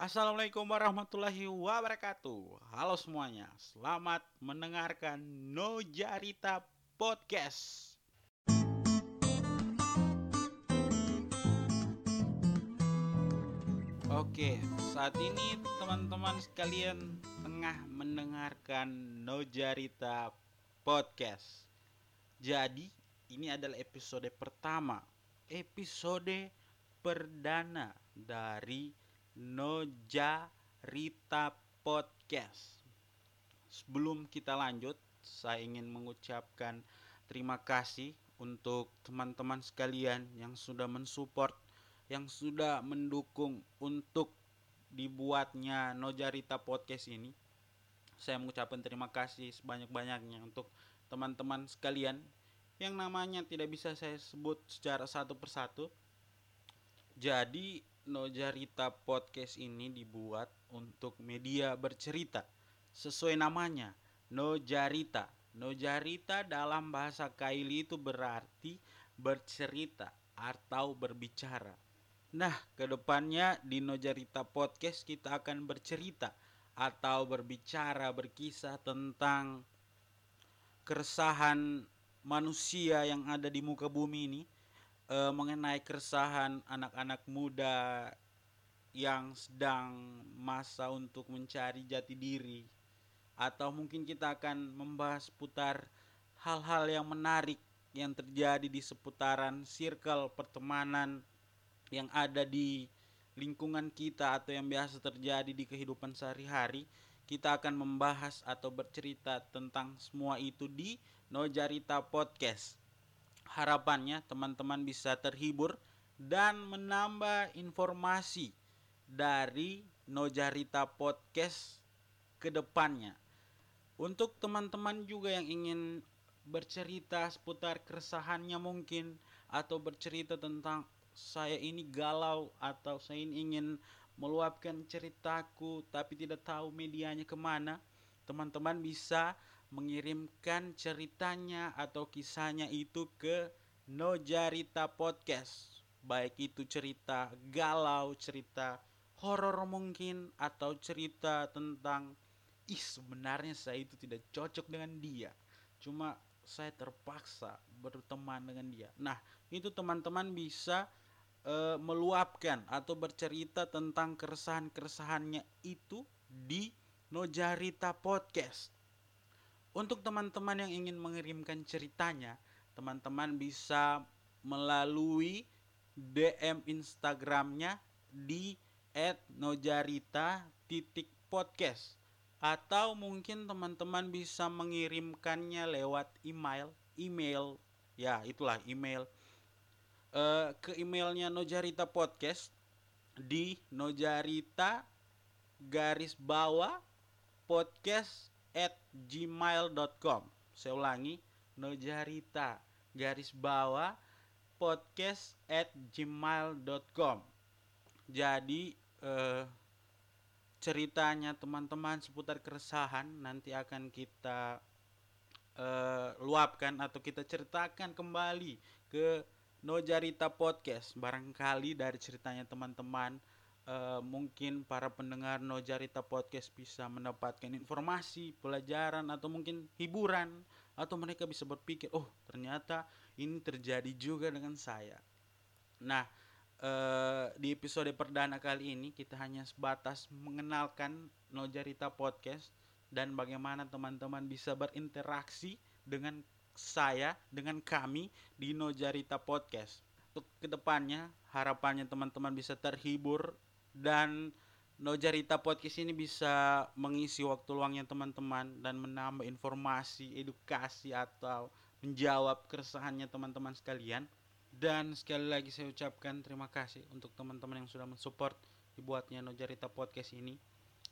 Assalamualaikum warahmatullahi wabarakatuh. Halo semuanya, selamat mendengarkan Nojarita Podcast. Oke, saat ini teman-teman sekalian tengah mendengarkan Nojarita Podcast. Jadi, ini adalah episode pertama, episode perdana dari Nojarita Podcast. Sebelum kita lanjut, saya ingin mengucapkan terima kasih untuk teman-teman sekalian yang sudah mensupport yang sudah mendukung untuk dibuatnya Nojarita Podcast ini. Saya mengucapkan terima kasih sebanyak-banyaknya untuk teman-teman sekalian yang namanya tidak bisa saya sebut secara satu persatu. Jadi Nojarita Podcast ini dibuat untuk media bercerita sesuai namanya Nojarita. Nojarita dalam bahasa Kaili itu berarti bercerita atau berbicara. Nah, ke depannya di Nojarita Podcast kita akan bercerita atau berbicara, berkisah tentang keresahan manusia yang ada di muka bumi ini e, mengenai keresahan anak-anak muda yang sedang masa untuk mencari jati diri atau mungkin kita akan membahas putar hal-hal yang menarik yang terjadi di seputaran circle pertemanan yang ada di lingkungan kita atau yang biasa terjadi di kehidupan sehari-hari, kita akan membahas atau bercerita tentang semua itu di Nojarita Podcast. Harapannya teman-teman bisa terhibur dan menambah informasi dari Nojarita Podcast ke depannya. Untuk teman-teman juga yang ingin bercerita seputar keresahannya mungkin atau bercerita tentang saya ini galau atau saya ini ingin meluapkan ceritaku tapi tidak tahu medianya ke mana, teman-teman bisa mengirimkan ceritanya atau kisahnya itu ke Nojarita Podcast. Baik itu cerita galau, cerita horor mungkin atau cerita tentang ih sebenarnya saya itu tidak cocok dengan dia. Cuma saya terpaksa berteman dengan dia. Nah, itu teman-teman bisa e, meluapkan atau bercerita tentang keresahan-keresahannya itu di Nojarita Podcast. Untuk teman-teman yang ingin mengirimkan ceritanya, teman-teman bisa melalui DM Instagramnya di @nojarita.podcast atau mungkin teman-teman bisa mengirimkannya lewat email, email ya itulah email. Uh, ke emailnya Nojarita Podcast di Nojarita garis bawah podcast gmail.com saya ulangi Nojarita garis bawah podcast at gmail.com jadi uh, ceritanya teman-teman seputar keresahan nanti akan kita uh, luapkan atau kita ceritakan kembali ke Nojarita Podcast. Barangkali dari ceritanya teman-teman uh, mungkin para pendengar Nojarita Podcast bisa mendapatkan informasi, pelajaran atau mungkin hiburan atau mereka bisa berpikir, "Oh, ternyata ini terjadi juga dengan saya." Nah, uh, di episode perdana kali ini kita hanya sebatas mengenalkan Nojarita Podcast dan bagaimana teman-teman bisa berinteraksi dengan saya dengan kami di Nojarita Podcast. Untuk ke depannya harapannya teman-teman bisa terhibur dan Nojarita Podcast ini bisa mengisi waktu luangnya teman-teman dan menambah informasi, edukasi atau menjawab keresahannya teman-teman sekalian. Dan sekali lagi saya ucapkan terima kasih untuk teman-teman yang sudah mensupport dibuatnya Nojarita Podcast ini.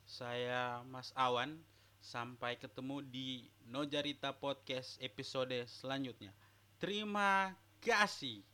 Saya Mas Awan Sampai ketemu di Nojarita Podcast episode selanjutnya. Terima kasih.